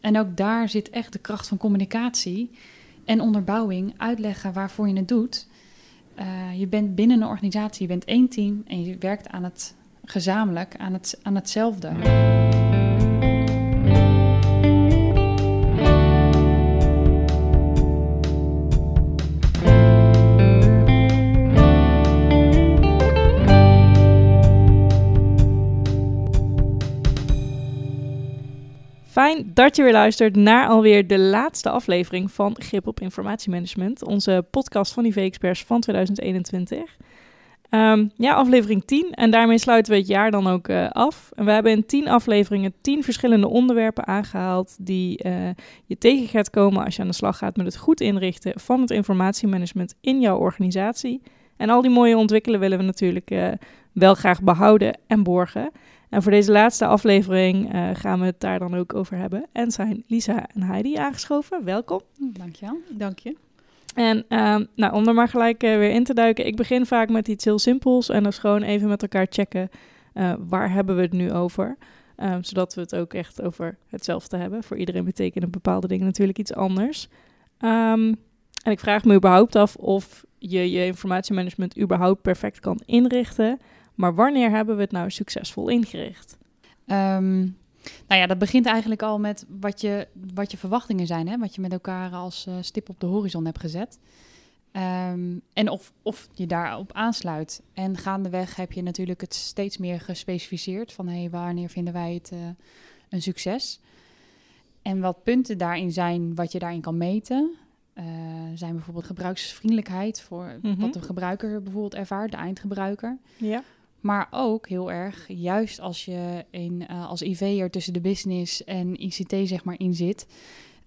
En ook daar zit echt de kracht van communicatie en onderbouwing, uitleggen waarvoor je het doet. Uh, je bent binnen een organisatie, je bent één team en je werkt aan het gezamenlijk, aan, het, aan hetzelfde. Fijn dat je weer luistert naar alweer de laatste aflevering van Grip op Informatiemanagement, onze podcast van IV-experts van 2021. Ehm, ja, aflevering 10 en daarmee sluiten we het jaar dan ook uh, af. En we hebben in 10 afleveringen 10 verschillende onderwerpen aangehaald die uh, je tegen gaat komen als je aan de slag gaat met het goed inrichten van het informatiemanagement in jouw organisatie. En al die mooie ontwikkelen willen we natuurlijk uh, wel graag behouden en borgen. En voor deze laatste aflevering uh, gaan we het daar dan ook over hebben. En zijn Lisa en Heidi aangeschoven. Welkom. Dankjewel. Dank je. En um, nou, om er maar gelijk uh, weer in te duiken. Ik begin vaak met iets heel simpels. En dat is gewoon even met elkaar checken. Uh, waar hebben we het nu over? Um, zodat we het ook echt over hetzelfde hebben. Voor iedereen betekenen bepaalde dingen natuurlijk iets anders. Um, en ik vraag me überhaupt af of je je informatiemanagement überhaupt perfect kan inrichten. Maar wanneer hebben we het nou succesvol ingericht? Um, nou ja, dat begint eigenlijk al met wat je, wat je verwachtingen zijn. Hè? Wat je met elkaar als uh, stip op de horizon hebt gezet. Um, en of, of je daarop aansluit. En gaandeweg heb je natuurlijk het steeds meer gespecificeerd. Van hey, wanneer vinden wij het uh, een succes? En wat punten daarin zijn, wat je daarin kan meten. Uh, zijn bijvoorbeeld gebruiksvriendelijkheid voor mm -hmm. wat de gebruiker bijvoorbeeld ervaart, de eindgebruiker. Ja. Maar ook heel erg, juist als je in, uh, als IV'er tussen de business en ICT zeg maar in zit,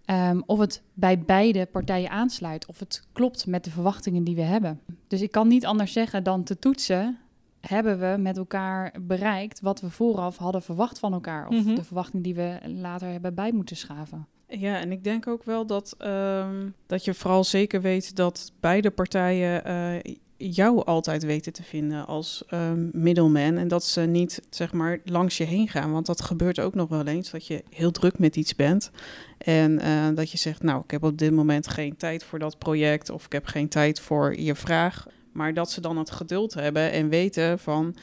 um, of het bij beide partijen aansluit, of het klopt met de verwachtingen die we hebben. Dus ik kan niet anders zeggen dan te toetsen, hebben we met elkaar bereikt wat we vooraf hadden verwacht van elkaar, of mm -hmm. de verwachting die we later hebben bij moeten schaven. Ja, en ik denk ook wel dat, um, dat je vooral zeker weet dat beide partijen uh, jou altijd weten te vinden als um, middleman. En dat ze niet, zeg maar, langs je heen gaan. Want dat gebeurt ook nog wel eens, dat je heel druk met iets bent. En uh, dat je zegt, nou, ik heb op dit moment geen tijd voor dat project. Of ik heb geen tijd voor je vraag. Maar dat ze dan het geduld hebben en weten van...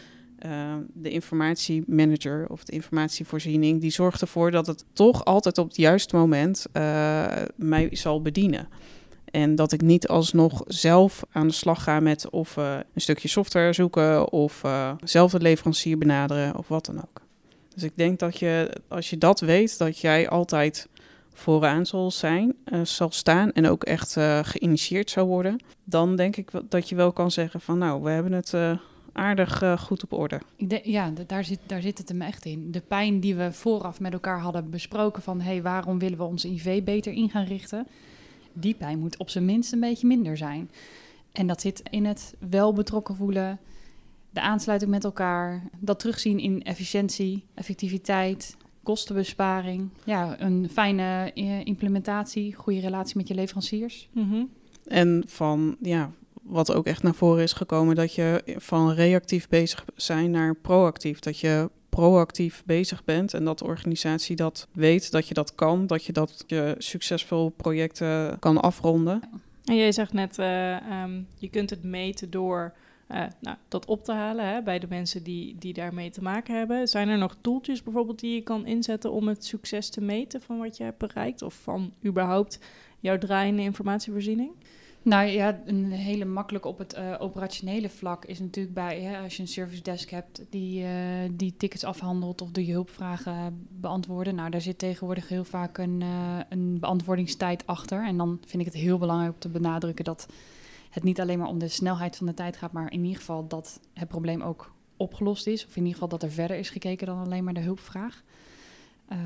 Uh, de informatiemanager of de informatievoorziening... die zorgt ervoor dat het toch altijd op het juiste moment uh, mij zal bedienen. En dat ik niet alsnog zelf aan de slag ga met of uh, een stukje software zoeken of uh, zelf de leverancier benaderen of wat dan ook. Dus ik denk dat je, als je dat weet, dat jij altijd vooraan zal zijn, uh, zal staan en ook echt geïnitieerd zou worden. Dan denk ik dat je wel kan zeggen van nou, we hebben het aardig goed op orde. Ik denk, ja, daar zit, daar zit het hem echt in. De pijn die we vooraf met elkaar hadden besproken van hé, hey, waarom willen we ons IV beter in gaan richten? Die pijn moet op zijn minst een beetje minder zijn. En dat zit in het wel betrokken voelen, de aansluiting met elkaar, dat terugzien in efficiëntie, effectiviteit, kostenbesparing. Ja, een fijne implementatie, goede relatie met je leveranciers. Mm -hmm. En van, ja, wat ook echt naar voren is gekomen, dat je van reactief bezig zijn naar proactief. Dat je proactief bezig bent en dat de organisatie dat weet, dat je dat kan, dat je dat je succesvol projecten kan afronden. En jij zegt net, uh, um, je kunt het meten door uh, nou, dat op te halen hè, bij de mensen die, die daarmee te maken hebben. Zijn er nog tooltjes bijvoorbeeld die je kan inzetten om het succes te meten van wat je hebt bereikt of van überhaupt jouw draaiende informatievoorziening? Nou ja, een hele makkelijk op het uh, operationele vlak is natuurlijk bij, hè, als je een service desk hebt die, uh, die tickets afhandelt of de hulpvragen beantwoorden. Nou, daar zit tegenwoordig heel vaak een, uh, een beantwoordingstijd achter. En dan vind ik het heel belangrijk om te benadrukken dat het niet alleen maar om de snelheid van de tijd gaat, maar in ieder geval dat het probleem ook opgelost is. Of in ieder geval dat er verder is gekeken dan alleen maar de hulpvraag.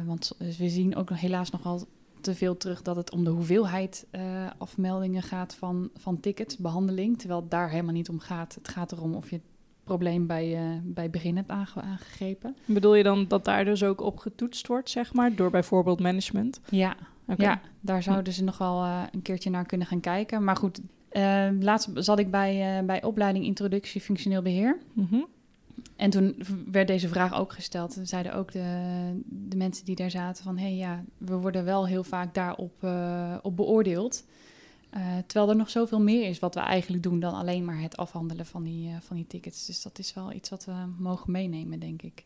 want we zien ook helaas nogal te veel terug dat het om de hoeveelheid uh, afmeldingen gaat van, van tickets, behandeling. Terwijl het daar helemaal niet om gaat. Het gaat erom of je het probleem bij, uh, bij begin hebt aange aangegrepen. Bedoel je dan dat daar dus ook op getoetst wordt, zeg maar, door bijvoorbeeld management? Ja, okay. ja daar zouden ze nog wel uh, een keertje naar kunnen gaan kijken. Maar goed, laatst zat ik bij, bij opleiding Introductie Functioneel Beheer. Mm -hmm. En toen werd deze vraag ook gesteld. En zeiden ook de, de mensen die daar zaten van... hé hey, ja, we worden wel heel vaak daarop uh, op beoordeeld. Uh, terwijl er nog zoveel meer is wat we eigenlijk doen... dan alleen maar het afhandelen van die, uh, van die tickets. Dus dat is wel iets wat we mogen meenemen, denk ik.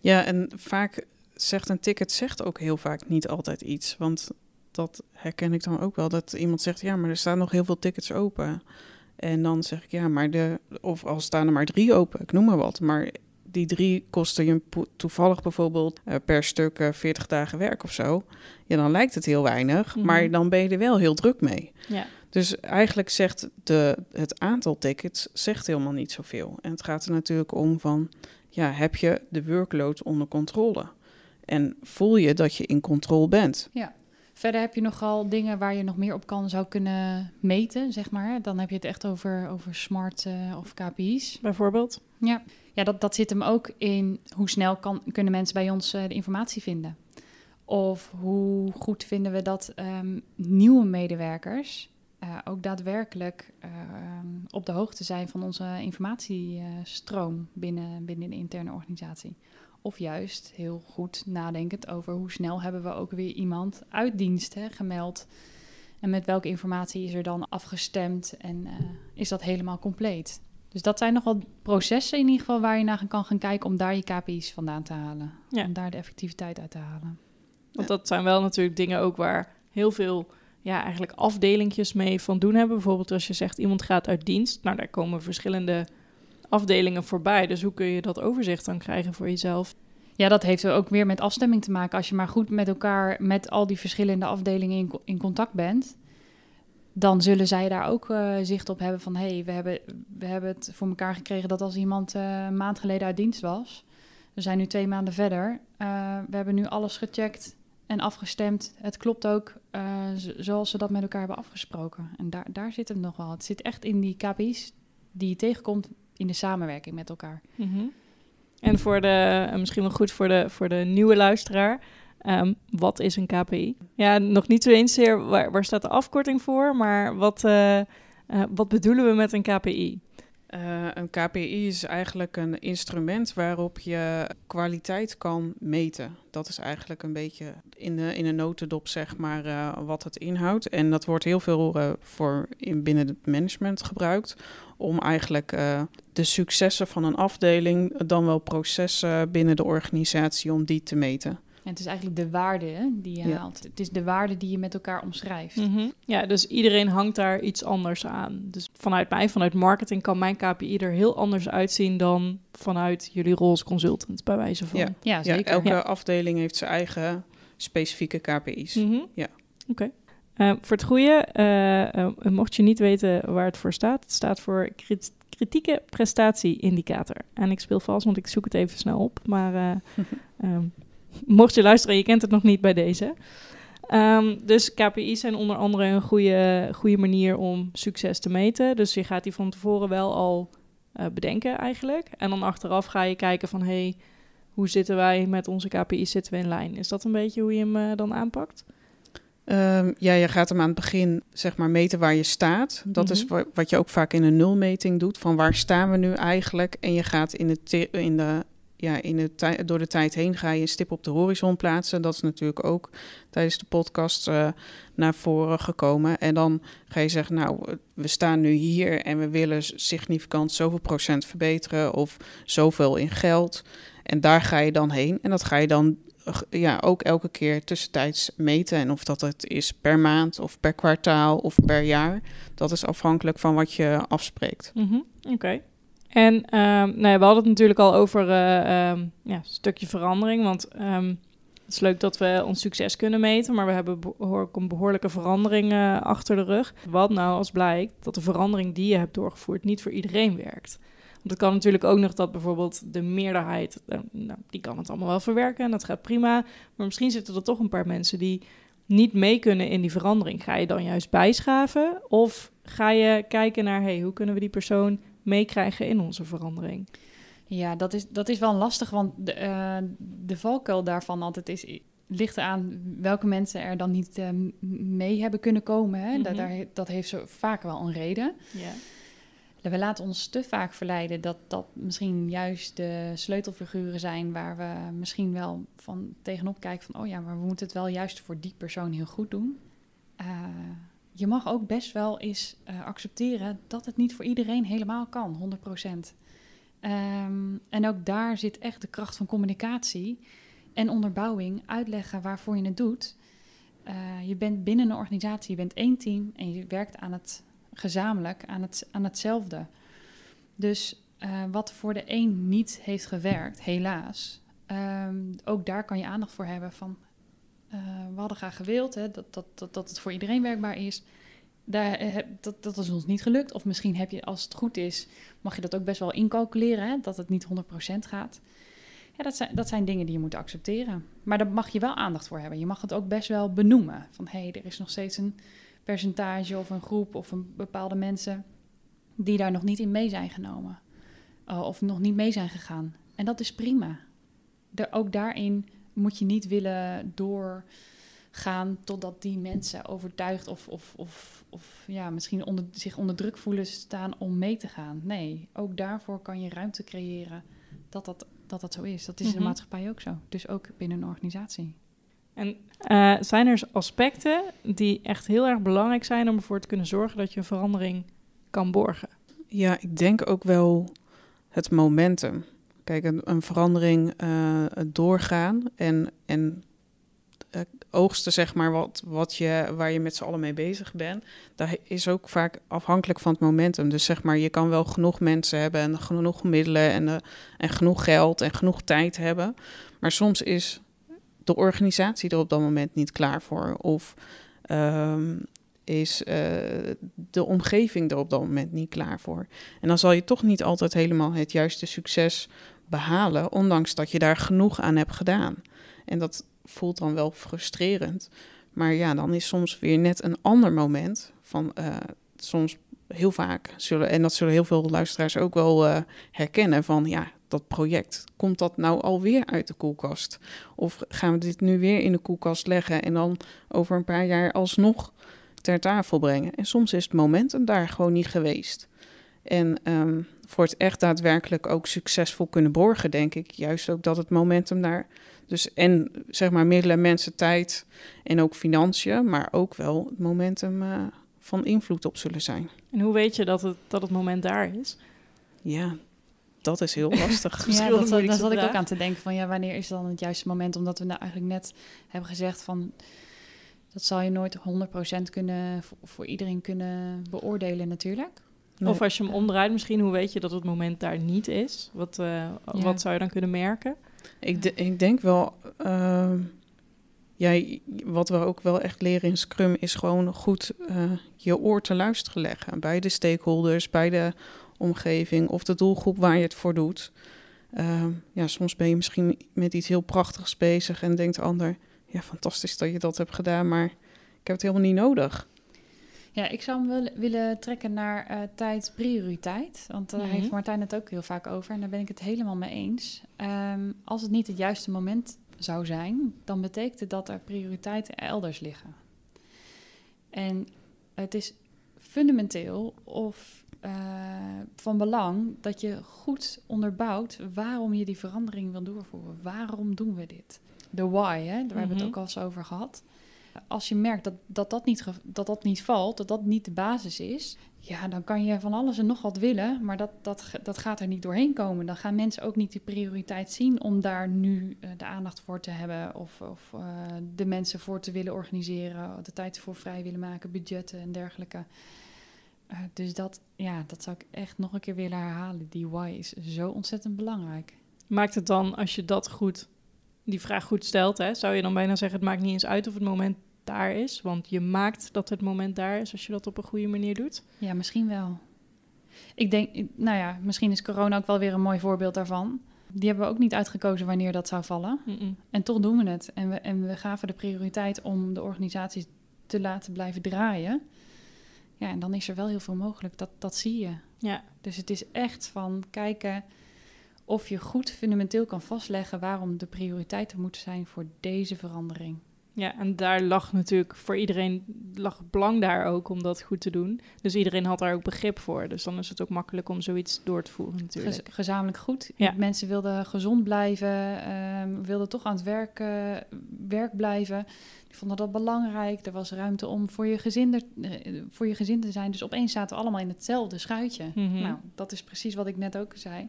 Ja, en vaak zegt een ticket zegt ook heel vaak niet altijd iets. Want dat herken ik dan ook wel. Dat iemand zegt, ja, maar er staan nog heel veel tickets open. En dan zeg ik, ja, maar de... Of al staan er maar drie open, ik noem maar wat. Maar die drie kosten je toevallig bijvoorbeeld uh, per stuk uh, 40 dagen werk of zo. Ja, dan lijkt het heel weinig, Mhm. maar dan ben je er wel heel druk mee. Ja. Dus eigenlijk zegt de, het aantal tickets zegt helemaal niet zoveel. En het gaat er natuurlijk om van, ja, heb je de workload onder controle? En voel je dat je in controle bent? Verder heb je nogal dingen waar je nog meer op kan zou kunnen meten, zeg maar. Dan heb je het echt over, over smart eh, of KPI's. Bijvoorbeeld. Ja, ja dat, dat zit hem ook in hoe snel kan, kunnen mensen bij ons uh, de informatie vinden. Of hoe goed vinden we dat um, nieuwe medewerkers uh, ook daadwerkelijk uh, op de hoogte zijn van onze informatiestroom binnen, binnen de interne organisatie. Of juist heel goed nadenkend over hoe snel hebben we ook weer iemand uit dienst hè, gemeld. En met welke informatie is er dan afgestemd en uh, is dat helemaal compleet. Dus dat zijn nogal processen in ieder geval waar je naar kan gaan kijken om daar je KPI's vandaan te halen. Ja. Om daar de effectiviteit uit te halen. Want dat zijn wel natuurlijk dingen ook waar heel veel ja, eigenlijk afdelingjes mee van doen hebben. Bijvoorbeeld als je zegt iemand gaat uit dienst. Nou, daar komen verschillende afdelingen voorbij. Dus hoe kun je dat overzicht dan krijgen voor jezelf? Ja, dat heeft ook weer met afstemming te maken. Als je maar goed met elkaar, met al die verschillende afdelingen in, in contact bent, dan zullen zij daar ook uh, zicht op hebben van... hé, hey, we, hebben, we hebben het voor elkaar gekregen dat als iemand uh, een maand geleden uit dienst was... we zijn nu twee maanden verder, uh, we hebben nu alles gecheckt en afgestemd. Het klopt ook zoals ze dat met elkaar hebben afgesproken. En daar, daar zit het nog wel. Het zit echt in die KPI's die je tegenkomt in de samenwerking met elkaar. Mm -hmm. En voor de, misschien wel goed voor de, voor de nieuwe luisteraar. Um, wat is een KPI? Ja, nog niet zo eens zeer waar, waar staat de afkorting voor, maar wat, uh, uh, wat bedoelen we met een KPI? Uh, een KPI is eigenlijk een instrument waarop je kwaliteit kan meten. Dat is eigenlijk een beetje in, de, in een notendop, zeg maar, uh, wat het inhoudt. En dat wordt heel veel uh, voor in, binnen het management gebruikt. Om eigenlijk uh, de successen van een afdeling, dan wel processen binnen de organisatie, om die te meten. En het is eigenlijk de waarde hè, die je ja. haalt. Het is de waarde die je met elkaar omschrijft. Mm -hmm. Ja, dus iedereen hangt daar iets anders aan. Dus vanuit mij, vanuit marketing, kan mijn KPI er heel anders uitzien dan vanuit jullie rol als consultant, bij wijze van. Ja, ja zeker. Ja, elke ja. afdeling heeft zijn eigen specifieke KPI's. Mm -hmm. Ja. Oké. Okay. Uh, voor het goede, uh, uh, mocht je niet weten waar het voor staat, het staat voor krit kritieke prestatie-indicator. En ik speel vast, want ik zoek het even snel op. Maar um, mocht je luisteren, je kent het nog niet bij deze. Um, dus KPI's zijn onder andere een goede, goede manier om succes te meten. Dus je gaat die van tevoren wel al uh, bedenken eigenlijk. En dan achteraf ga je kijken van... hey, hoe zitten wij met onze KPI's? Zitten we in lijn? Is dat een beetje hoe je hem dan aanpakt? Um, ja, je gaat hem aan het begin zeg maar meten waar je staat. Dat mm -hmm. is wa wat je ook vaak in een nulmeting doet. Van waar staan we nu eigenlijk? En je gaat in, het in de ja, in de door de tijd heen ga je een stip op de horizon plaatsen. Dat is natuurlijk ook tijdens de podcast uh, naar voren gekomen. En dan ga je zeggen, nou, we staan nu hier en we willen significant zoveel procent verbeteren of zoveel in geld. En daar ga je dan heen. En dat ga je dan ja, ook elke keer tussentijds meten. En of dat het is per maand of per kwartaal of per jaar. Dat is afhankelijk van wat je afspreekt. -hmm. Oké. En um, nou ja, we hadden het natuurlijk al over uh, um, ja, een stukje verandering. Want um, het is leuk dat we ons succes kunnen meten, maar we hebben behoor een behoorlijke verandering uh, achter de rug. Wat nou als blijkt dat de verandering die je hebt doorgevoerd niet voor iedereen werkt? Want het kan natuurlijk ook nog dat bijvoorbeeld de meerderheid, uh, nou, die kan het allemaal wel verwerken en dat gaat prima. Maar misschien zitten er toch een paar mensen die niet mee kunnen in die verandering. Ga je dan juist bijschaven of ga je kijken naar, hey, hoe kunnen we die persoon meekrijgen in onze verandering. Ja, dat is, dat is wel lastig, want de, uh, de valkuil daarvan altijd is, ligt aan welke mensen er dan niet uh, mee hebben kunnen komen. Hè? Mhm. Mm -hmm. dat, daar, dat heeft zo vaak wel een reden. Ja. We laten ons te vaak verleiden dat dat misschien juist de sleutelfiguren zijn waar we misschien wel van tegenop kijken van, oh ja, maar we moeten het wel juist voor die persoon heel goed doen. Uh, je mag ook best wel eens uh, accepteren dat het niet voor iedereen helemaal kan, 100%. Um, ehm, en ook daar zit echt de kracht van communicatie en onderbouwing, uitleggen waarvoor je het doet. Uh, je bent binnen een organisatie, je bent één team en je werkt aan het gezamenlijk aan, het, aan hetzelfde. Dus uh, wat voor de een niet heeft gewerkt, helaas, um, ook daar kan je aandacht voor hebben van uh, we hadden graag gewild hè, dat, dat, dat, dat het voor iedereen werkbaar is. Daar, dat, dat is ons niet gelukt. Of misschien heb je, als het goed is, mag je dat ook best wel incalculeren, hè, dat het niet 100% gaat. Ja, dat zijn, dat zijn dingen die je moet accepteren. Maar daar mag je wel aandacht voor hebben. Je mag het ook best wel benoemen. Van hé, hey, er is nog steeds een percentage of een groep of een bepaalde mensen die daar nog niet in mee zijn genomen. Uh, of nog niet mee zijn gegaan. En dat is prima. Ook daarin moet je niet willen doorgaan totdat die mensen overtuigd of, of, of, of ja, misschien onder, zich onder druk voelen staan om mee te gaan. Nee, ook daarvoor kan je ruimte creëren dat dat, dat, dat zo is. Dat is in de Mhm. maatschappij ook zo. Dus ook binnen een organisatie. En eh, zijn er aspecten die echt heel erg belangrijk zijn om ervoor te kunnen zorgen dat je een verandering kan borgen? Ja, ik denk ook wel het momentum. Kijk, een, een verandering uh, doorgaan en, en uh, oogsten, zeg maar, wat, wat je, waar je met z'n allen mee bezig bent, dat is ook vaak afhankelijk van het momentum. Dus zeg maar, je kan wel genoeg mensen hebben en genoeg middelen en, uh, en genoeg geld en genoeg tijd hebben. Maar soms is de organisatie er op dat moment niet klaar voor. Of um, is uh, de omgeving er op dat moment niet klaar voor. En dan zal je toch niet altijd helemaal het juiste succes behalen, ondanks dat je daar genoeg aan hebt gedaan. En dat voelt dan wel frustrerend. Maar ja, dan is soms weer net een ander moment van uh, soms heel vaak zullen, en dat zullen heel veel luisteraars ook wel uh, herkennen, van ja, dat project, komt dat nou alweer uit de koelkast? Of gaan we dit nu weer in de koelkast leggen en dan over een paar jaar alsnog ter tafel brengen? En soms is het momentum daar gewoon niet geweest. En um, voor het echt daadwerkelijk ook succesvol kunnen borgen, denk ik juist ook dat het momentum daar. Dus en zeg maar middelen, mensen, tijd en ook financiën, maar ook wel het momentum uh, van invloed op zullen zijn. En hoe weet je dat het, dat het moment daar is? Ja, dat is heel lastig. ja, dat, dat, zat ik ook aan te denken van ja, wanneer is dan het juiste moment? Omdat we nou eigenlijk net hebben gezegd van dat zal je nooit 100% kunnen voor, voor iedereen kunnen beoordelen natuurlijk. Nee. Of als je hem omdraait, misschien hoe weet je dat het moment daar niet is? Wat, uh, ja. wat zou je dan kunnen merken? Ik, de, ik denk wel, uh, ja, wat we ook wel echt leren in Scrum is gewoon goed uh, je oor te luisteren leggen. Bij de stakeholders, bij de omgeving of de doelgroep waar je het voor doet. Uh, ja, soms ben je misschien met iets heel prachtigs bezig en denkt de ander, ja, fantastisch dat je dat hebt gedaan, maar ik heb het helemaal niet nodig. Ja, ik zou hem wel willen trekken naar uh, tijd prioriteit. Want daar mm -hmm. heeft Martijn het ook heel vaak over. En daar ben ik het helemaal mee eens. Um, als het niet het juiste moment zou zijn, dan betekent het dat er prioriteiten elders liggen. En het is fundamenteel of uh, van belang dat je goed onderbouwt waarom je die verandering wil doorvoeren. Waarom doen we dit? De why, hè? daar mm -hmm. hebben we het ook al eens over gehad als je merkt dat dat, dat, niet, dat dat niet valt, dat dat niet de basis is, ja, dan kan je van alles en nog wat willen, maar dat, dat, dat gaat er niet doorheen komen. Dan gaan mensen ook niet die prioriteit zien om daar nu uh, de aandacht voor te hebben of, of uh, de mensen voor te willen organiseren, de tijd voor vrij willen maken, budgetten en dergelijke. Uh, dus dat, ja, dat zou ik echt nog een keer willen herhalen. Die why is zo ontzettend belangrijk. Maakt het dan, als je dat goed die vraag goed stelt, hè, zou je dan bijna zeggen: het maakt niet eens uit of het moment daar is, want je maakt dat het moment daar is als je dat op een goede manier doet? Ja, misschien wel. Ik denk, nou ja, misschien is corona ook wel weer een mooi voorbeeld daarvan. Die hebben we ook niet uitgekozen wanneer dat zou vallen. Mm -mm. En toch doen we het. En we, en we gaven de prioriteit om de organisatie te laten blijven draaien. Ja, en dan is er wel heel veel mogelijk. Dat, dat zie je. Ja. Dus het is echt van kijken of je goed fundamenteel kan vastleggen waarom de prioriteiten moeten zijn voor deze verandering. Ja, en daar lag natuurlijk voor iedereen lag het belang daar ook om dat goed te doen. Dus iedereen had daar ook begrip voor. Dus dan is het ook makkelijk om zoiets door te voeren natuurlijk. Gez- gezamenlijk goed. Ja. Mensen wilden gezond blijven, ehm, wilden toch aan het werk, eh, werk blijven. Die vonden dat belangrijk. Er was ruimte om voor je, gezin er- eh, voor je gezin te zijn. Dus opeens zaten we allemaal in hetzelfde schuitje. Mhm. Nou, dat is precies wat ik net ook zei.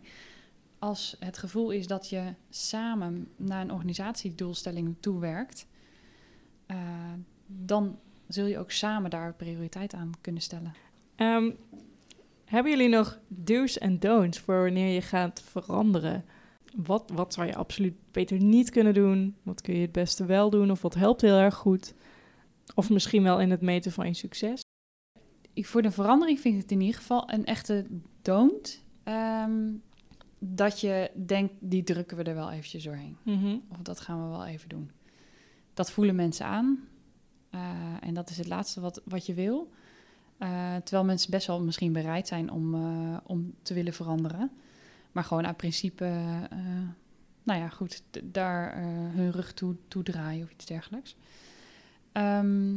Als het gevoel is dat je samen naar een organisatiedoelstelling toewerkt, eh, dan zul je ook samen daar prioriteit aan kunnen stellen. Ehm, hebben jullie nog do's en don'ts voor wanneer je gaat veranderen? Wat, wat zou je absoluut beter niet kunnen doen? Wat kun je het beste wel doen? Of wat helpt heel erg goed? Of misschien wel in het meten van je succes? ik, voor de verandering vind ik het in ieder geval een echte don't. Ehm, dat je denkt, die drukken we er wel eventjes doorheen. Mhm. Of dat gaan we wel even doen. Dat voelen mensen aan. Eh, en dat is het laatste wat, wat je wil. Eh, terwijl mensen best wel misschien bereid zijn om, eh, om te willen veranderen. Maar gewoon uit principe, nou ja, goed, daar hun rug toe, toe draaien of iets dergelijks. Ehm,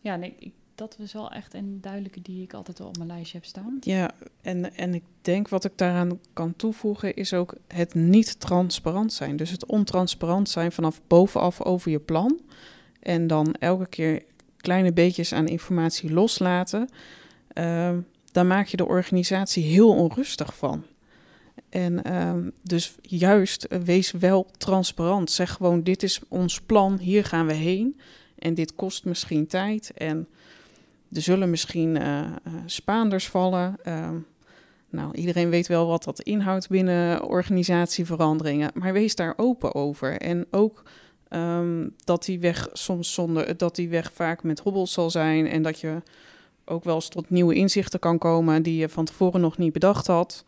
ja, nee, ik, dat was wel echt een duidelijke die ik altijd wel op mijn lijstje heb staan. Ja, en, en ik denk wat ik daaraan kan toevoegen is ook het niet transparant zijn. Dus het ontransparant zijn vanaf bovenaf over je plan. En dan elke keer kleine beetjes aan informatie loslaten. Ehm, daar maak je de organisatie heel onrustig van. En ehm, dus juist eh, wees wel transparant. Zeg gewoon: dit is ons plan, hier gaan we heen. En dit kost misschien tijd. En er zullen misschien eh, eh, spaanders vallen. Ehm, nou, iedereen weet wel wat dat inhoudt binnen organisatieveranderingen. Maar wees daar open over. En ook ehm, dat die weg soms zonder dat die weg vaak met hobbels zal zijn. En dat je ook wel eens tot nieuwe inzichten kan komen die je van tevoren nog niet bedacht had.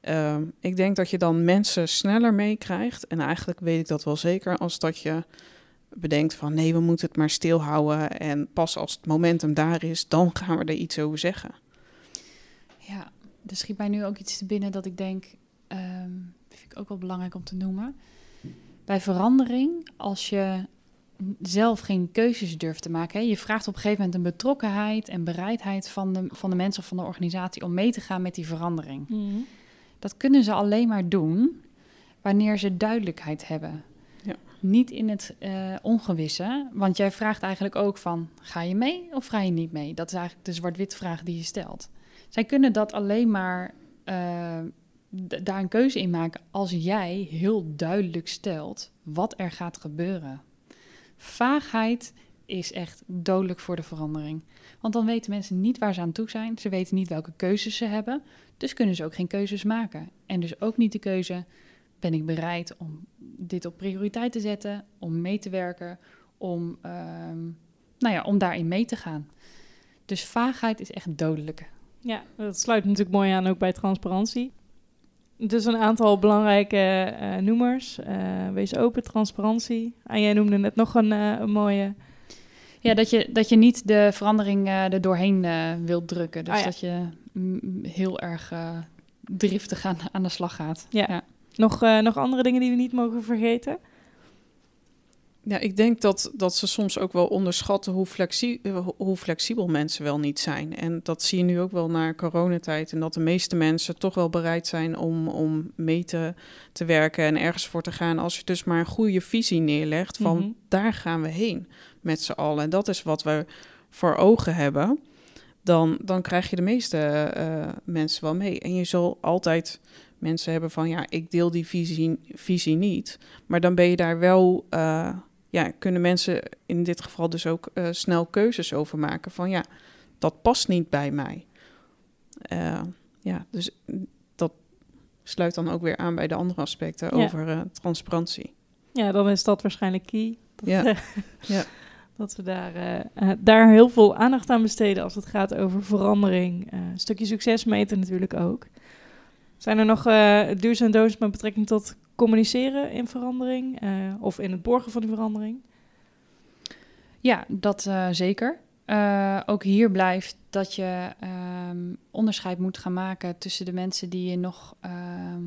Ehm, ik denk dat je dan mensen sneller meekrijgt. En eigenlijk weet ik dat wel zeker als dat je bedenkt van nee, we moeten het maar stilhouden. En pas als het momentum daar is, dan gaan we er iets over zeggen. Ja, er schiet mij nu ook iets te binnen dat ik denk, ehm vind ik ook wel belangrijk om te noemen. Bij verandering, als je zelf geen keuzes durft te maken, hè, je vraagt op een gegeven moment een betrokkenheid en bereidheid van de, van de mensen of van de organisatie om mee te gaan met die verandering. Dat kunnen ze alleen maar doen wanneer ze duidelijkheid hebben. Niet in het eh, ongewisse, want jij vraagt eigenlijk ook van, ga je mee of ga je niet mee? Dat is eigenlijk de zwart-wit vraag die je stelt. Zij kunnen dat alleen maar eh, daar een keuze in maken als jij heel duidelijk stelt wat er gaat gebeuren. Vaagheid is echt dodelijk voor de verandering. Want dan weten mensen niet waar ze aan toe zijn. Ze weten niet welke keuzes ze hebben. Dus kunnen ze ook geen keuzes maken. En dus ook niet de keuze: ben ik bereid om dit op prioriteit te zetten, om mee te werken, om, ehm, nou ja, om daarin mee te gaan. Dus vaagheid is echt dodelijk. Ja, dat sluit natuurlijk mooi aan ook bij transparantie. Dus een aantal belangrijke eh, noemers. Eh, wees open, transparantie. En jij noemde net nog een, eh, een mooie. Ja, dat je, dat je niet de verandering er doorheen wilt drukken. Dus Ah, ja. dat je mm, heel erg driftig aan, aan de slag gaat. Ja. Nog, eh, nog andere dingen die we niet mogen vergeten? Ja, ik denk dat, dat ze soms ook wel onderschatten hoe, flexi eh, hoe flexibel mensen wel niet zijn. En dat zie je nu ook wel na coronatijd. En dat de meeste mensen toch wel bereid zijn om, om mee te, te werken en ergens voor te gaan. Als je dus maar een goede visie neerlegt van Mhm. daar gaan we heen met z'n allen. En dat is wat we voor ogen hebben. Dan, dan krijg je de meeste eh, mensen wel mee. En je zal altijd mensen hebben van ja, ik deel die visie, visie niet. Maar dan ben je daar wel, eh, ja, kunnen mensen in dit geval dus ook eh, snel keuzes over maken van ja, dat past niet bij mij. Eh, ja, dus dat sluit dan ook weer aan bij de andere aspecten Ja. over transparantie. Ja, dan is dat waarschijnlijk key. Dat, Ja. Ja. dat we daar, daar heel veel aandacht aan besteden als het gaat over verandering. Een stukje succes meten natuurlijk ook. Zijn er nog eh do's en don'ts met betrekking tot communiceren in verandering? eh, of in het borgen van die verandering? Ja, dat eh, zeker. Eh, ook hier blijft dat je ehm, onderscheid moet gaan maken tussen de mensen die je nog ehm,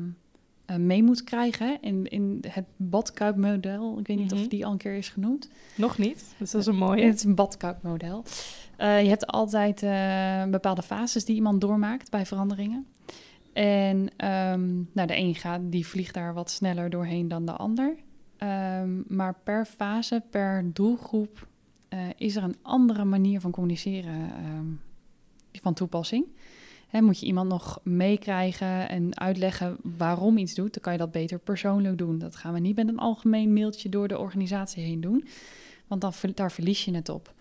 eh, mee moet krijgen in, in het badkuipmodel. Ik weet niet Mhm. of die al een keer is genoemd. Nog niet, dus dat is een mooie. Het is een badkuipmodel. Eh, je hebt altijd eh, bepaalde fases die iemand doormaakt bij veranderingen. En ehm, nou, de een gaat, die vliegt daar wat sneller doorheen dan de ander. Ehm, maar per fase, per doelgroep, eh, is er een andere manier van communiceren ehm, van toepassing. Moet je iemand nog meekrijgen en uitleggen waarom iets doet, dan kan je dat beter persoonlijk doen. Dat gaan we niet met een algemeen mailtje door de organisatie heen doen, want dan, daar verlies je het op.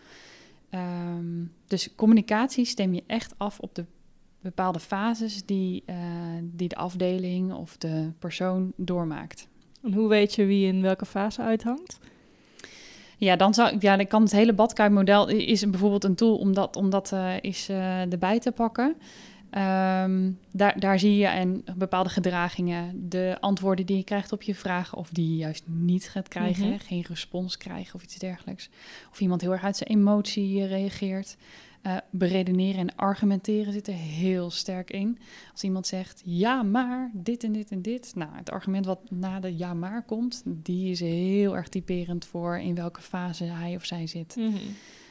Dus communicatie stem je echt af op de bepaalde fases die, eh, die de afdeling of de persoon doormaakt. En hoe weet je wie in welke fase uithangt? Ja, dan zou ja, dan kan het hele badkuipmodel is bijvoorbeeld een tool om dat, om dat eh, eens eh, erbij te pakken. Ehm, daar, daar zie je en bepaalde gedragingen, de antwoorden die je krijgt op je vragen, of die je juist niet gaat krijgen, Mhm. geen respons krijgen of iets dergelijks. Of iemand heel erg uit zijn emotie reageert. Eh, beredeneren en argumenteren zit er heel sterk in. Als iemand zegt ja, maar dit en dit en dit. Nou, het argument wat na de ja, maar komt, die is heel erg typerend voor in welke fase hij of zij zit.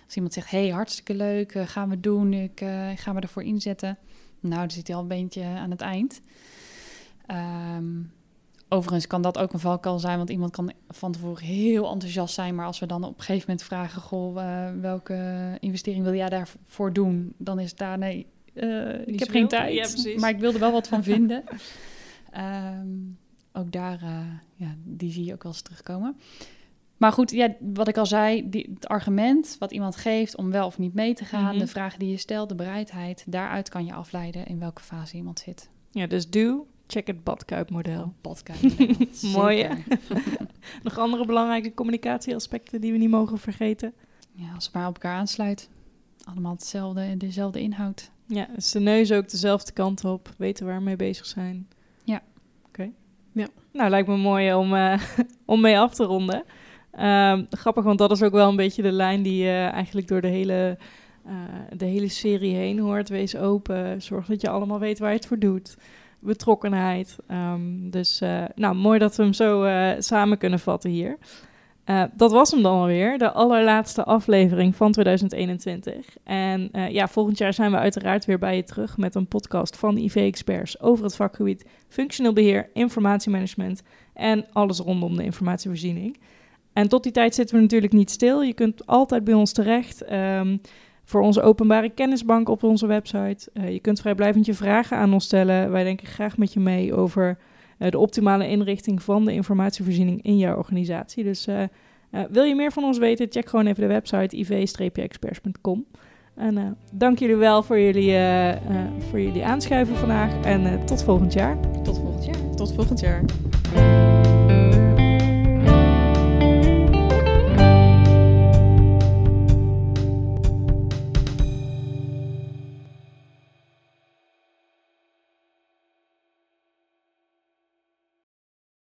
Als iemand zegt, hey, hartstikke leuk, eh, gaan we doen, ik ik ga me ervoor inzetten. Nou, dan zit hij al een beetje aan het eind. Ehm, overigens kan dat ook een valkuil zijn, want iemand kan van tevoren heel enthousiast zijn, maar als we dan op een gegeven moment vragen, goh, eh, welke investering wil jij daarvoor doen? Dan is het daar, nee, eh, ik heb geen tijd, Ja, maar ik wil er wel wat van vinden. Ehm, ook daar, eh, ja, die zie je ook wel eens terugkomen. Maar goed, ja, wat ik al zei, die, het argument wat iemand geeft om wel of niet mee te gaan, Mhm. de vragen die je stelt, de bereidheid, daaruit kan je afleiden in welke fase iemand zit. Ja, dus doe, check het badkuipmodel. Badkuipmodel. Mooi. Nog andere belangrijke communicatieaspecten die we niet mogen vergeten? Ja, als het maar op elkaar aansluit. Allemaal hetzelfde, dezelfde inhoud. Ja, is de neus ook dezelfde kant op, weten waar we mee bezig zijn. Ja. Oké. Ja. Nou, lijkt me mooi om, eh, om mee af te ronden. Ehm, grappig, want dat is ook wel een beetje de lijn die je eigenlijk door de hele, eh, de hele serie heen hoort. Wees open, zorg dat je allemaal weet waar je het voor doet. Betrokkenheid. Ehm, dus eh, nou, mooi dat we hem zo eh, samen kunnen vatten hier. Eh, dat was hem dan alweer, de allerlaatste aflevering van 2021. En ja, volgend jaar zijn we uiteraard weer bij je terug met een podcast van IV-experts over het vakgebied functioneel beheer, informatiemanagement en alles rondom de informatievoorziening. En tot die tijd zitten we natuurlijk niet stil. Je kunt altijd bij ons terecht ehm, voor onze openbare kennisbank op onze website. Eh, je kunt vrijblijvend je vragen aan ons stellen. Wij denken graag met je mee over eh, de optimale inrichting van de informatievoorziening in jouw organisatie. Dus eh, wil je meer van ons weten, check gewoon even de website iv-experts.com. En dank jullie wel voor jullie, voor jullie aanschuiven vandaag en tot volgend jaar. Tot volgend jaar. Tot volgend jaar.